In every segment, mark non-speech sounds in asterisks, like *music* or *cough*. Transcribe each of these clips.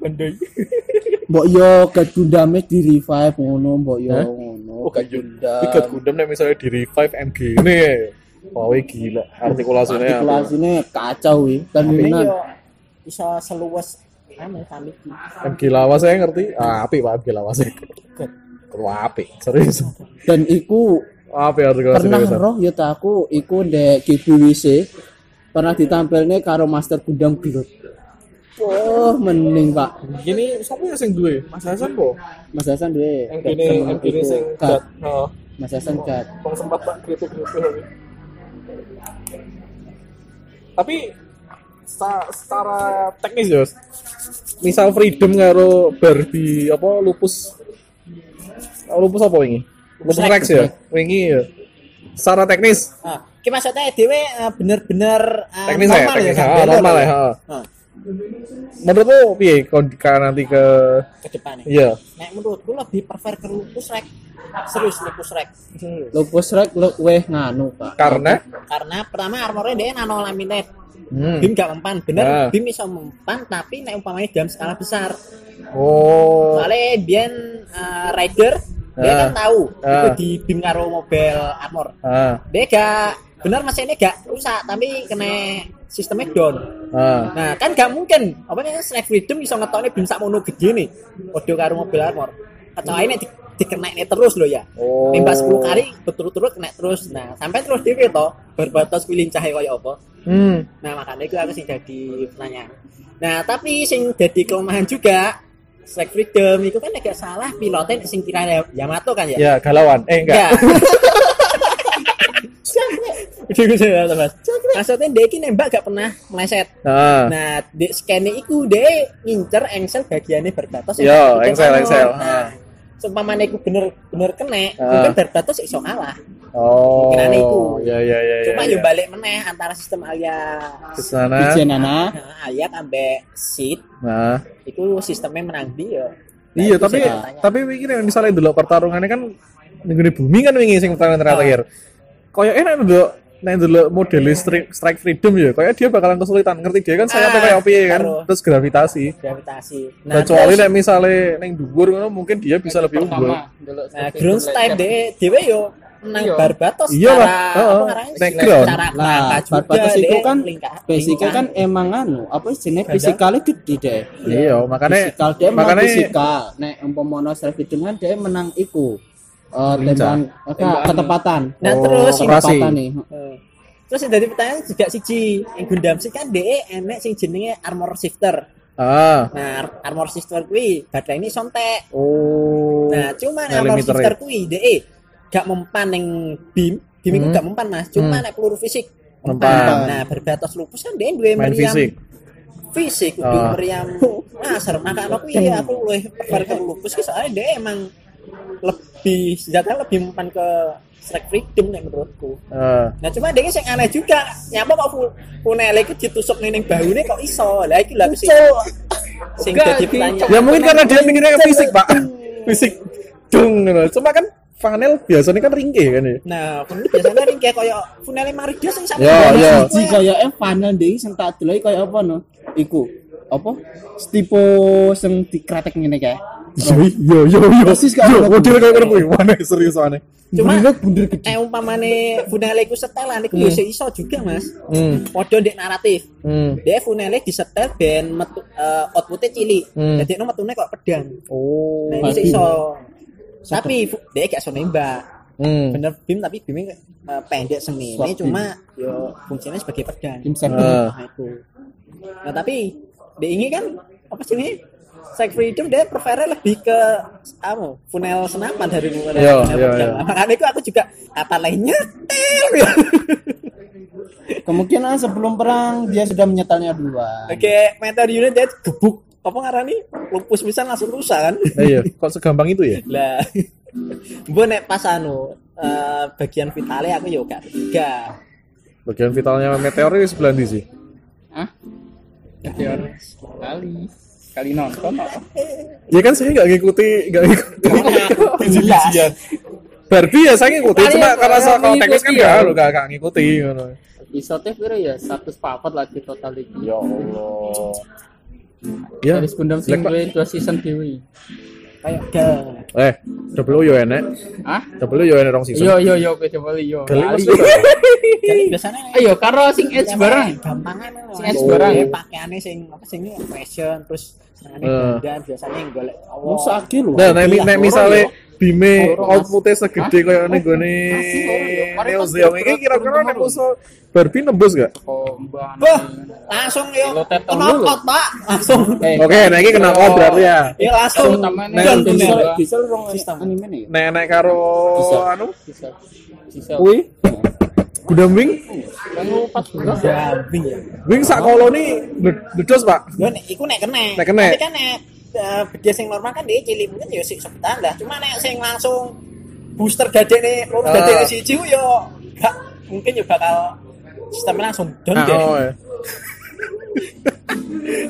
Mending. mbok yo Gat Gundam di revive ngono mbok yo ngono Oh, Gat iya. Gundam Ikat Gundam nek misalnya di revive MG ini. Wah, wih, gila. Artikulasinya. apa? artikulasinya kacau Ini minat yo iso seluas anu kami iki. MG lawas saya ngerti. Ah, api Pak MG lawas. Wah, api. Serius. dan iku Api artikulasinya. pernah bisa. roh ya tak aku iku ndek GBWC pernah ditampilnya karo Master Gundam Build Oh, mending Pak. Gini, siapa yang sing duwe? Mas Hasan kok? Mas Hasan duwe. Yang gini, yang gini sing. Heeh. Mas Hasan gat. Bang sempat tak kritik-kritik. Tapi secara teknis ya, misal freedom karo Barbie apa lupus lupus apa ini? Lupus Rex, Rex ya, wingi ya. Secara teknis, Ah, ki maksudnya dhewe eh, bener-bener eh, teknis ya, normal teknis kan? ya, Bener normal ya. ya. Ha. Menurutmu piye kondika nanti ke ke depan iya Nek menurutku lebih prefer ke lupus rek. Serius lupus rek. Lupus rek lu weh nganu, Pak. karena Karena pertama armornya dia nano laminate. hmm. Bim gak mempan, bener. Ah. Bim bisa mempan tapi nek umpamanya dalam skala besar. oh Soalnya Bian eh, rider dia Ah. kan tahu Ah. itu di bim karo mobil armor. ah Dia gak bener mesinnya gak rusak tapi kena sistemnya down. ah Nah, kan gak mungkin. Apa nih Snake Freedom bisa ngetoknya bim sak mono gede nih. Podo karo mobil armor. Kecuali nek di, dikenaiknya terus loh ya. oh Nembak 10 kali berturut-turut kena terus. Nah, sampai terus dhewe to berbatas pilih cahaya kaya apa. hmm. Nah, makanya itu aku sing jadi pertanyaan. Nah, tapi sing jadi kelemahan juga Snake Freedom itu kan agak salah pilotnya sing kira Yamato kan ya? ya galauan eh enggak *laughs* Itu gue saya Mas. Maksudnya dia ini nembak gak pernah meleset. ah Nah, di scannya itu dia ngincer engsel bagiannya berbatas. Yo, yang engsel, engsel. Nah, seumpamanya itu bener-bener kena, Ah. mungkin berbatas iso kalah. oh Kemungkinan itu. ya ya ya Cuma ya, yo ya. balik meneh antara sistem alia ke sana nah, ayat ambek seed nah itu sistemnya menang dia. iya itu tapi tapi mikir misalnya dulu pertarungannya kan nih bumi kan wingi sing pertarungan Ah. terakhir kayak enak dulu Nah dulu model strike, strike freedom ya, kayak dia bakalan kesulitan ngerti dia kan saya Ah, kayak apa ya kan, terus gravitasi. gravitasi. Kecuali terus- nek misalnya neng dhuwur ngono mungkin dia bisa lebih unggul. Nah, ground style deh, dewe yo menang Iya. barbatos Iya lah, apa ngaranya? Naik ground. Lah, juga barbatos itu kan basicnya lingkar. kan emang anu, apa jenis fisikalnya gede deh. Iya, makanya fisikal dia makanya fisikal. Nek umpama self kan dia menang iku. Eh Lincah. tembang apa ketepatan. Nah, Oh, terus. Ketepatan nih. Eh, Terus jadi pertanyaan juga siji, yang Gundam sih kan DE enek sing jenenge armor shifter. ah Nah, ar- armor shifter kuwi baterai ini sontek. oh Nah, cuman Nah, armor shifter ya. kuwi DE gak mempan ning beam, beam itu Hmm. gak mempan Mas, cuma Hmm. nek peluru fisik Mempan. Nah, berbatas lupus kan dia duwe meriam fisik. fisik kudu Ah. meriam *laughs* laser maka aku iya aku luwih prefer ke lupus ki soalnya dia emang lebih senjata lebih mempan ke strike freedom nek menurutku Ah. nah cuma dia sing aneh juga nyapa kok funele itu ditusuk ning ning bahune kok iso lah lha aku sing sing Enggak, dadi di- pertanyaan Ya mungkin karena dia mikirnya ke fisik, Pak. *laughs* fisik. Dung gitu. Cuma kan panel biasanya kan ringkih kan ya. nah funele biasanya ring kayak koyo funele Maridia sing sama Ya, ya. Siji kaya panel deh sing tak delok kaya apa no? Iku. Apa? Stipo sing dikretek ngene kae. Yo yo yo. Persis kayak Yo, model kayak ngono kuwi. Mana serius aneh. Cuma- bundar gede. eh umpamane funele ku setelan iku yo iso juga Mas Hmm. padha ndek naratif Hmm. dia funele disetel ben metu uh, outputnya cilik Hmm. jadi no metune kok pedang Oh. nah Pasti. iso tapi dia gak iso nembak Hmm. bener bim tapi bimnya uh, pendek semi Sword ini cuma yo fungsinya sebagai pedang seven. Ah. nah itu nah tapi dia ini kan apa sih ini Strike Freedom dia prefer lebih ke apa funnel senapan dari funnel Iya, iya, iya. makanya itu aku juga apa lainnya Kemungkinan sebelum perang dia sudah menyetelnya duluan. oke meteor unit dia gebuk apa ngarani lupus bisa langsung rusak kan Nah, iya, kok segampang itu ya? lah bu nek pas anu eh, bagian vitalnya aku yo gak tiga Bagian vitalnya meteor itu sebelah di sih. Hah? Meteor sekali. Kali nonton apa? Ya kan saya nggak ngikuti, nggak ngikuti. jelas Barbie ya saya ngikuti, cuma karena soal kalau teknis kan nggak, ya? lo nggak ngikuti. ngono. Episode piro ya? 104 lagi total iki. Ya Allah. Ya. Series Gundam sing Jelek, Pak. duwe dua season dhewe. Kayak gal Eh, double yo enek. Hah? Double yo enek rong season. Yo yo yo bali *laughs* yo. Jadi biasanya Ayo karo sing edge bareng. gampangan Sing edge bareng. pakaiannya sing apa sing fashion terus senengane Eh. dan biasanya yang golek Oh, sakit lho. Nah, nek Iya, bime outputnya segede kayak Masih loro yo. Kare Neo Zeong iki berat, kira-kira nek musuh Barbie nembus gak? Oh. Wah, langsung kenal dulu. kot pak langsung *laughs* Eh, Oke, nah iki kena out berarti ya. ya langsung bisa- bisa rong anime nih. Nek nek karo anu kuwi Gundam Wing, juga. Jambing ya Wing sak koloni ledos, Pak. Yo nek iku nek kene. Nek kene. Tapi kan nek eh, gede sing normal kan dia cilik mungkin ya sik sebutan lah. Cuma nek sing langsung booster gadene loro Ah. gadene siji ku yo gak mungkin yo bakal sistemnya langsung down Ah, deh. oh, ya.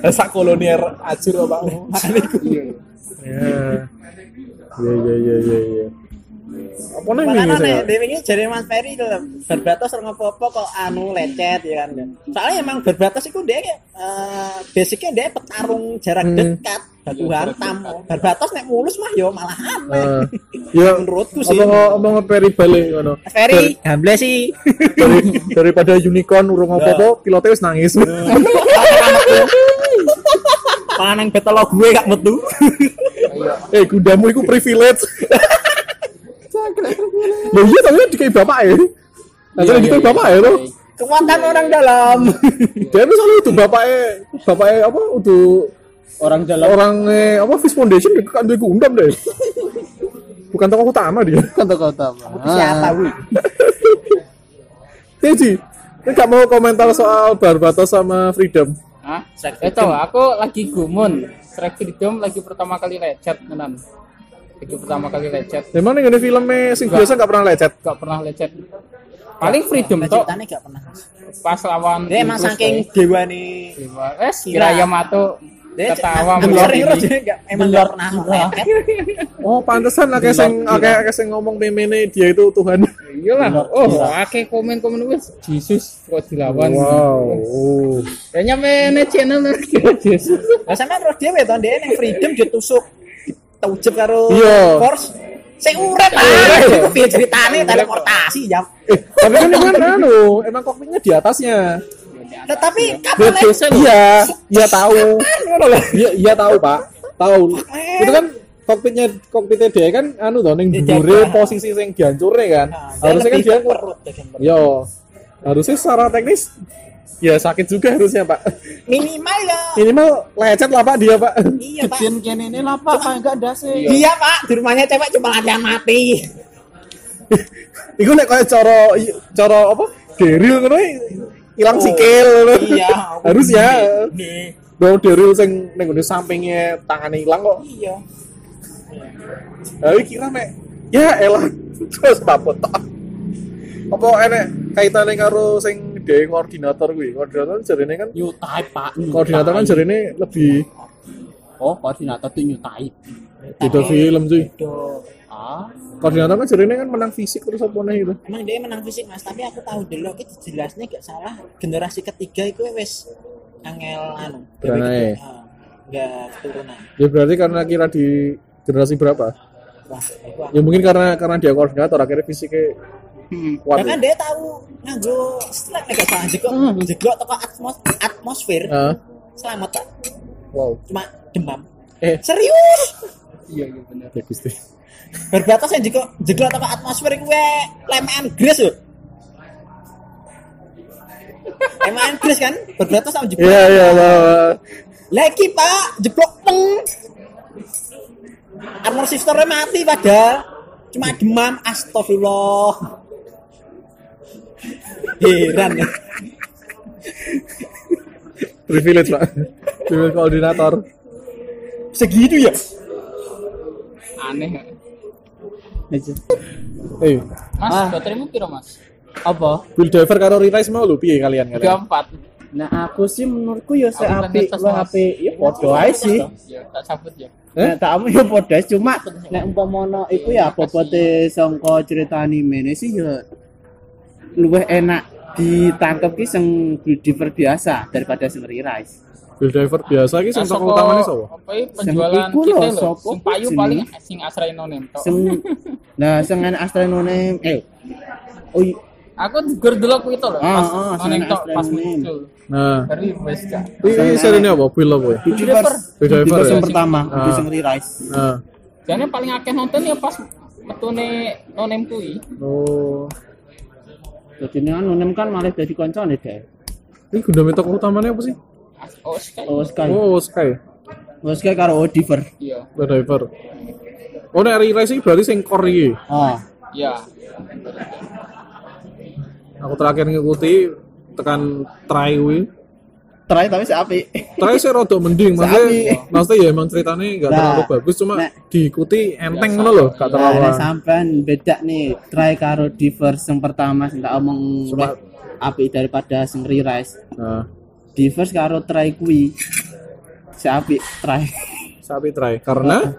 *laughs* sak koloni acur apa? Makanya iku. Ya. Ya ya ya ya ya. Apa nang Makanya ini saya? dhewe iki jare Mas Ferry lho, berbatas ora apa-apa kok anu lecet ya kan. Soalnya emang berbatas iku dia eh basicnya dia petarung jarak Hmm. dekat batu hantam. Berbatas nek mulus mah yo malah aneh. Eh, *laughs* ya Menurutku sih. apa apa ngeperi balik. Mas Ferry, gamble sih. Dari- daripada unicorn urung apa-apa, pilotnya wis nangis. *laughs* Panang betelo gue gak metu. eh, kudamu iku privilege. *laughs* Loh iya tapi kan dikai bapak ya. Nah, Iya, jadi dikai iya, bapak iya. ya lo. Kekuatan orang dalam. *laughs* Dia misalnya itu bapaknya, bapaknya apa untuk Orang dalam orang eh, apa Fish Foundation dia kan dia gundam deh. Bukan tokoh utama dia. kota-kota. Siapa wi? *laughs* Jadi, ini gak mau komentar soal Barbatos sama Freedom. Hah? Itu aku lagi gumun. Strike Freedom lagi pertama kali lecet tenan. Lagi pertama kali lecet. Memang nih ini filmnya sing biasa gak pernah lecet. Gak pernah lecet. Paling Freedom tok Ceritanya gak pernah. pas lawan Dia emang saking dewa nih. Eh, kira Yamato Dia ketawa melor emang gak pernah mepet. *laughs* Oh, pantesan akeh sing akeh akeh sing ngomong meme dia itu Tuhan. Iyalah. Oh, akeh komen-komen wis Jesus kok dilawan. Wow. Oh. Kayaknya mene channel *laughs* Jesus. Lah sampe terus dia weton dia yang freedom ditusuk taucep karo Iya. force. Sing urip ah. Itu piye ceritane teleportasi jam. Eh, tapi kan kan anu, emang kokpitnya di atasnya. Tetapi kapan biasa iya, iya tahu. Iya, iya tahu, Pak. Tahu. Itu kan kokpitnya kokpitnya dia kan anu Di dhuwure jabah. posisi sing dihancurne kan. Nah, Harusnya kan dia perut. Yo. Harusnya secara teknis ya sakit juga harusnya, Pak. minimal ya. Minimal lecet lah, Pak, dia, Pak. Iya, Pak. Gedean kene ini lah Pak, kayak enggak ada sih. Iya, Pak. Di rumahnya cewek cuma latihan mati. Iku nek kaya cara cara apa? Deril ngono ilang Oh, sikil. Iya. *laughs* Harus ya. Bawa deril sing ning ngene sampingnya tangannya hilang kok. Iya. Tapi kira mek ya elah *laughs* terus papot tok. Apa enek kaitane karo sing dhewe koordinator kuwi? Koordinator jarine kan New type Pak. new koordinator kan type. jarine lebih Oh, koordinator tuh new type. beda film cuy. Aduh. Ah, Koordinator kan jarine kan menang fisik terus apa nih gitu. Emang dia menang fisik mas, tapi aku tahu dulu itu jelasnya gak salah generasi ketiga itu wes angel anu. Beranai. Nggak keturunan. Ya berarti karena kira di generasi berapa? Wah, itu. Ya mungkin karena karena dia koordinator akhirnya fisiknya Hmm. kuat. Bahkan ya. dia tahu nganggo strike nek salah jeglok jeglok toko atmos atmosfer Ah, selamat tak wow. cuma demam. Eh, Serius? Iya, iya benar. ya Gusti. Berbatas yang jeglok jeglok toko atmosfer gue lemean gres yo. Lemean gres kan? Berbatas sama jeglok. Iya iya lah. Lagi pak, jeblok peng. Armor sisternya mati padahal cuma demam, astagfirullah. Heran ya. Privilege pak. Privilege koordinator. Segitu ya. Aneh. Eh, Mas, Ah. bateraimu piro, Mas? apa? Build Diver karo Rerise mau lu piye kalian kalian? 34. Nah, aku sih menurutku ya api, ngetes, lu Mas. api, ya podo ae sih. Ya, tak cabut ya. Eh? Nah, tamu ya podo cuma nek umpamane iku ya bobote sangka cerita anime ini sih ya luwih enak ditangkep ki sing Build Diver biasa daripada sing Rise. Build diver biasa iki sing toko utamane sapa? Apa penjualan iku lho, kita lho. sopo Sing payu paling sing asrai nonen tok. Sing nah sing ana Astronome eh oh Aku gur aku itu loh, Ah, pas ah, nonen sing tok pas muncul. Nah, Dari wes gak. ini serine apa? Build apa ya? Build Divers Build Diver Divers ya? yang pertama Ah. di sing Rise Nah, Jadi paling akeh nonton ya pas metune nonem kuwi. oh. Jadi ini kan Nunem kan malah jadi koncone deh. Ini Gundam toko utamanya apa sih? Oh, sekali. Oh Sky. Oh, Sky. Oh Sky karo Odiver. Iya. Build diver. Oh, Re-Rise iki berarti sing core iki. Oh. Iya. Aku terakhir ngikuti tekan try kuwi. Try tapi si api. Try sih rada mending, *laughs* maksudnya, maksudnya ya emang ceritanya nggak Nah, terlalu bagus, cuma nek- diikuti enteng ngono loh, gak terlalu. Nah, sampean beda nih try karo Divers yang pertama sing tak omong api daripada sing Rise. Nah, Divers karo try kuwi. Si api try. *laughs* sapi try karena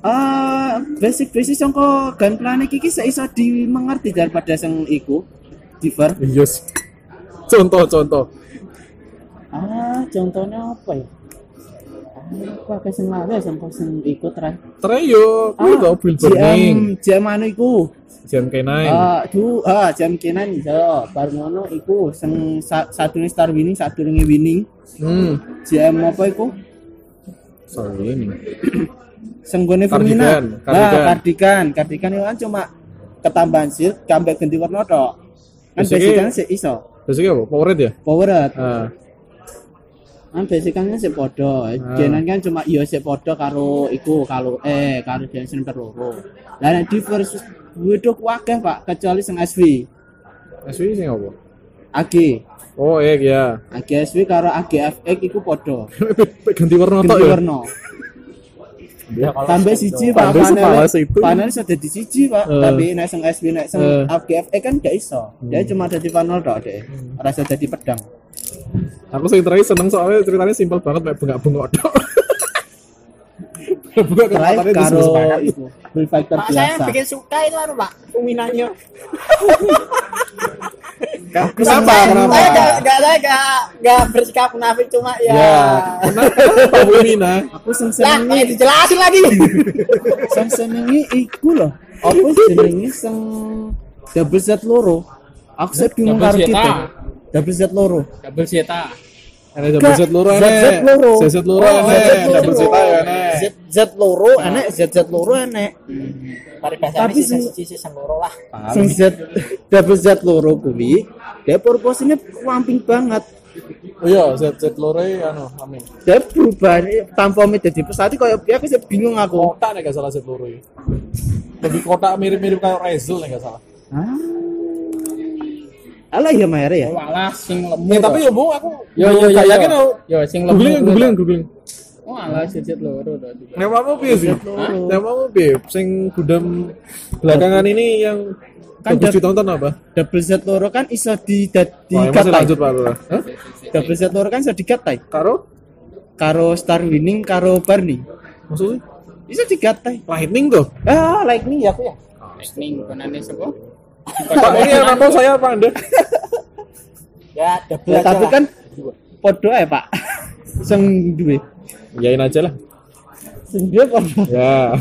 Ah, basic basic sangko gunplane iki se iso dimengerti daripada sing iku. Diver. yes. Contoh-contoh. Ah, contohnya apa ya? Ah, apa sing lali sangko sing iku try. Try yo, kuwi to GM burning, GM anu iku. Gen K9. Ah, du, ah, jam kenan iso. Bar ngono iku sing sa, satu star winning, satu winning. Hmm, GM apa iku? sorry ini. Sing gone Kardigan, Femina. Nah, kardigan. Kardigan itu kan cuma ketambahan shield, gambar ganti warna tok. Kan basicnya sih iso. Basicnya apa? Power ya? Power up. Ah, Kan basicnya sih podo. Genan kan cuma iya sih podo karo iku kalau eh karo Jensen loro. Lah nek diverse wedok wakeh Pak, kecuali sing SV. SW sing apa? AG. Oh, iya ya. AGSW karo AGFX iku podo. *laughs* Ganti warna tok Ganti ya. warna. Tambah siji Pak panel. Panel iso dadi siji Pak, Eh. tapi nek sing SV nek sing Eh. AGFX kan gak iso. Dia cuma dadi panel tok deh. Ora iso dadi pedang. Aku sing terakhir seneng soalnya ceritanya simpel banget kayak tok. Buka Try kesempatannya karo iku Bullfighter Pak saya biasa. bikin suka itu anu Pak, Uminanya. Kenapa? Kenapa? Saya gak, gak, saya gak, gak bersikap munafik cuma ya. Ya, kenapa? Kenapa Mina? Aku sing Lah, senengi kayak dijelasin lagi. *laughs* sing senengi iku loh. Apa jenenge sing double Z loro. Aku sih bingung karo kita. Double Z loro. Double Zeta. Ada double Z loro Z enek. loro. Z loro Oh, enek. Z loro. Double Z ya enek. Z Z loro enek, Z Z loro enek. Paribasane Tapi sih sing- sisi sing loro lah. Sing Z *laughs* double Z loro kuwi dia purpose-nya ramping banget. Oh iya, Z Z loro e, anu, amin. Dia berubah tanpa jadi pesawat kaya piye aku sih bingung aku. Kotak nek gak salah Z loro e. Lebih kotak mirip-mirip kayak Rezul nek gak salah. Ah. Alah ya Mayre ya. Oh, alah sing lemu. Ya tapi ya bu, aku yo yo yo. yo. yakin aku. Yo sing lemu. Googling, googling, googling. Oh, alah jejet loro tadi. Nek mau piye sih? Nek mau piye? Sing gudam belakangan ini yang Kan dat- ditonton apa? Double Z loro kan iso di di Wah, masih gatai. lanjut Pak Lurah. Hah? Double Z loro kan iso digatai. Karo? Karo Star Winning karo Barney. Maksudnya? Iso digatai. Lightning tuh. Ah, like me ya aku ya. Lightning konane sapa? Pak ini yang nonton saya apa Anda? Ya, double Ya, aja tapi kan podo ae, Pak. Sing duwe. Yain aja lah. Sing duwe podo. Ya.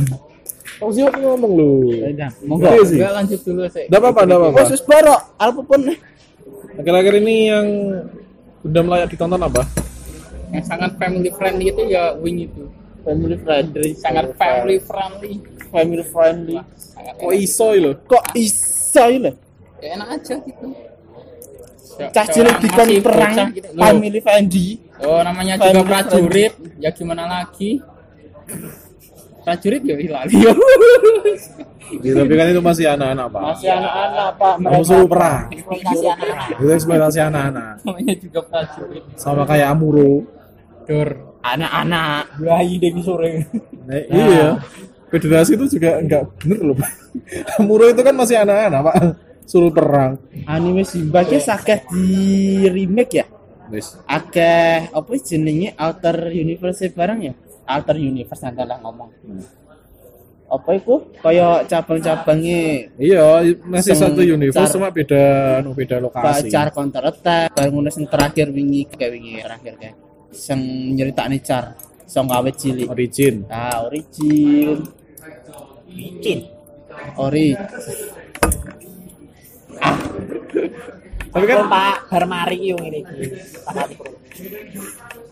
Kamu sih aku ngomong lu. Ya, Monggo. Sih. Enggak lanjut dulu sih. Enggak apa-apa, enggak apa-apa. Khusus boro, apa pun. Akhir-akhir ini yang udah layak ditonton apa? Yang sangat family friendly itu ya Wing itu. Family friendly. Sangat family friendly. family friendly. Sangat Kok iso lho? Kok iso lho? Ya, enak aja gitu. Cah cilik dikon perang bocah gitu. Family friendly. Oh, namanya juga Family prajurit. Ya gimana lagi? Prajurit ya lali. *laughs* Ya, tapi kan itu masih anak-anak, Pak. Masih anak-anak, Pak. Kamu suruh perang. Itu eksploitasi anak-anak. namanya juga prajurit. Sama kayak Amuro. Dor. anak-anak. Bayi Dewi sore. Nah, iya. Federasi itu juga enggak bener loh, Pak. *laughs* Amuro itu kan masih anak-anak, Pak. Suruh perang. Anime Simba ki sakeh di remake ya. Wis. Akeh apa jenenge Outer Universe barang ya? Outer Universe adalah ngomong. Apa itu? Kayak cabang-cabangnya Iya, masih satu universe car- cuma beda anu beda lokasi. pacar counter attack, baru ngono sing terakhir wingi kayak wingi terakhir kayak. sing nyeritakne car sing awet cilik Origin. nah origin Micin. ori Tapi kan Kan Pak bar mari yo ngene iki. Tak hati bro.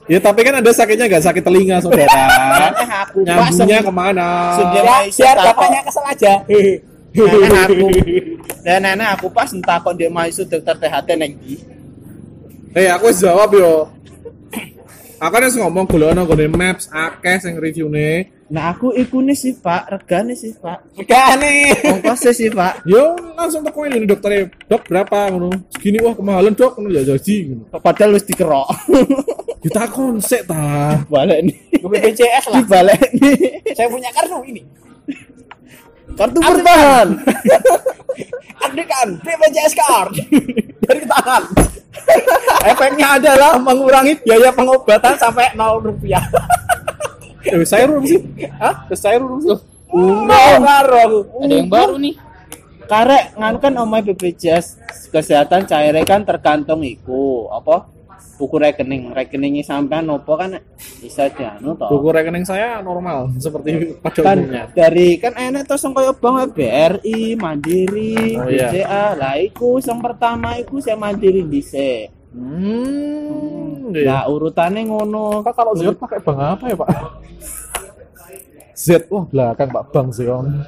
ya tapi kan ada sakitnya nggak sakit telinga saudara. Nyambungnya ke mana? Biar takok. bapaknya kesel aja. nenek *laughs* aku dan nenek aku pas entah kok dia maisu dokter THT neng di Eh aku jawab yo. Aku kan wis ngomong golekno nggone maps akeh sing reviewne. Nah aku ikune sih pak regane sih pak Megane. ongkosnya sih pak Yo langsung teko ini dokternya. Dok berapa ngono? Segini wah kemahalan dok ngono ya jadi padahal wis dikerok *laughs* Kita konsep ta. balik nih Gue BPJS lah. dibalik nih Saya punya kartu ini. kartu bertahan Aktifkan BPJS card dari tangan. *laughs* efeknya adalah mengurangi biaya pengobatan sampai 0 rupiah Eh saya rum sih. Hah? Saya rum sih. Urung karo Ada yang baru nih. karek nganu kan omai BPJS kesehatan cairnya kan tergantung iku apa buku rekening rekeningnya sampean opo kan bisa dianu toh Buku rekening saya normal seperti pada kan umumnya. dari kan enak tuh sing kaya bank BRI Mandiri Oh, iya. BCA lah iku yang pertama iku saya Mandiri dhisik Hmm. iya. nah urutannya ngono Pak kalau Z pakai bank apa ya Pak? Z wah belakang Pak Bang Zeon.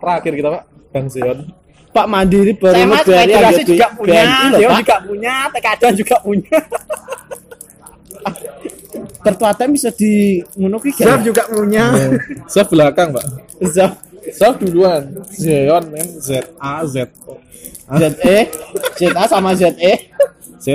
Terakhir kita Pak Bang Zeon. Pak Mandiri baru Saya mas nge-BRI federasi ambil juga punya, Pak. juga punya, Tekadang juga punya. *laughs* kartu ATM bisa di ngono ki Zaf juga punya. Z belakang Pak. Zaf Z duluan. Zeon men Z A Z ZE *laughs* ZA sama ZE Z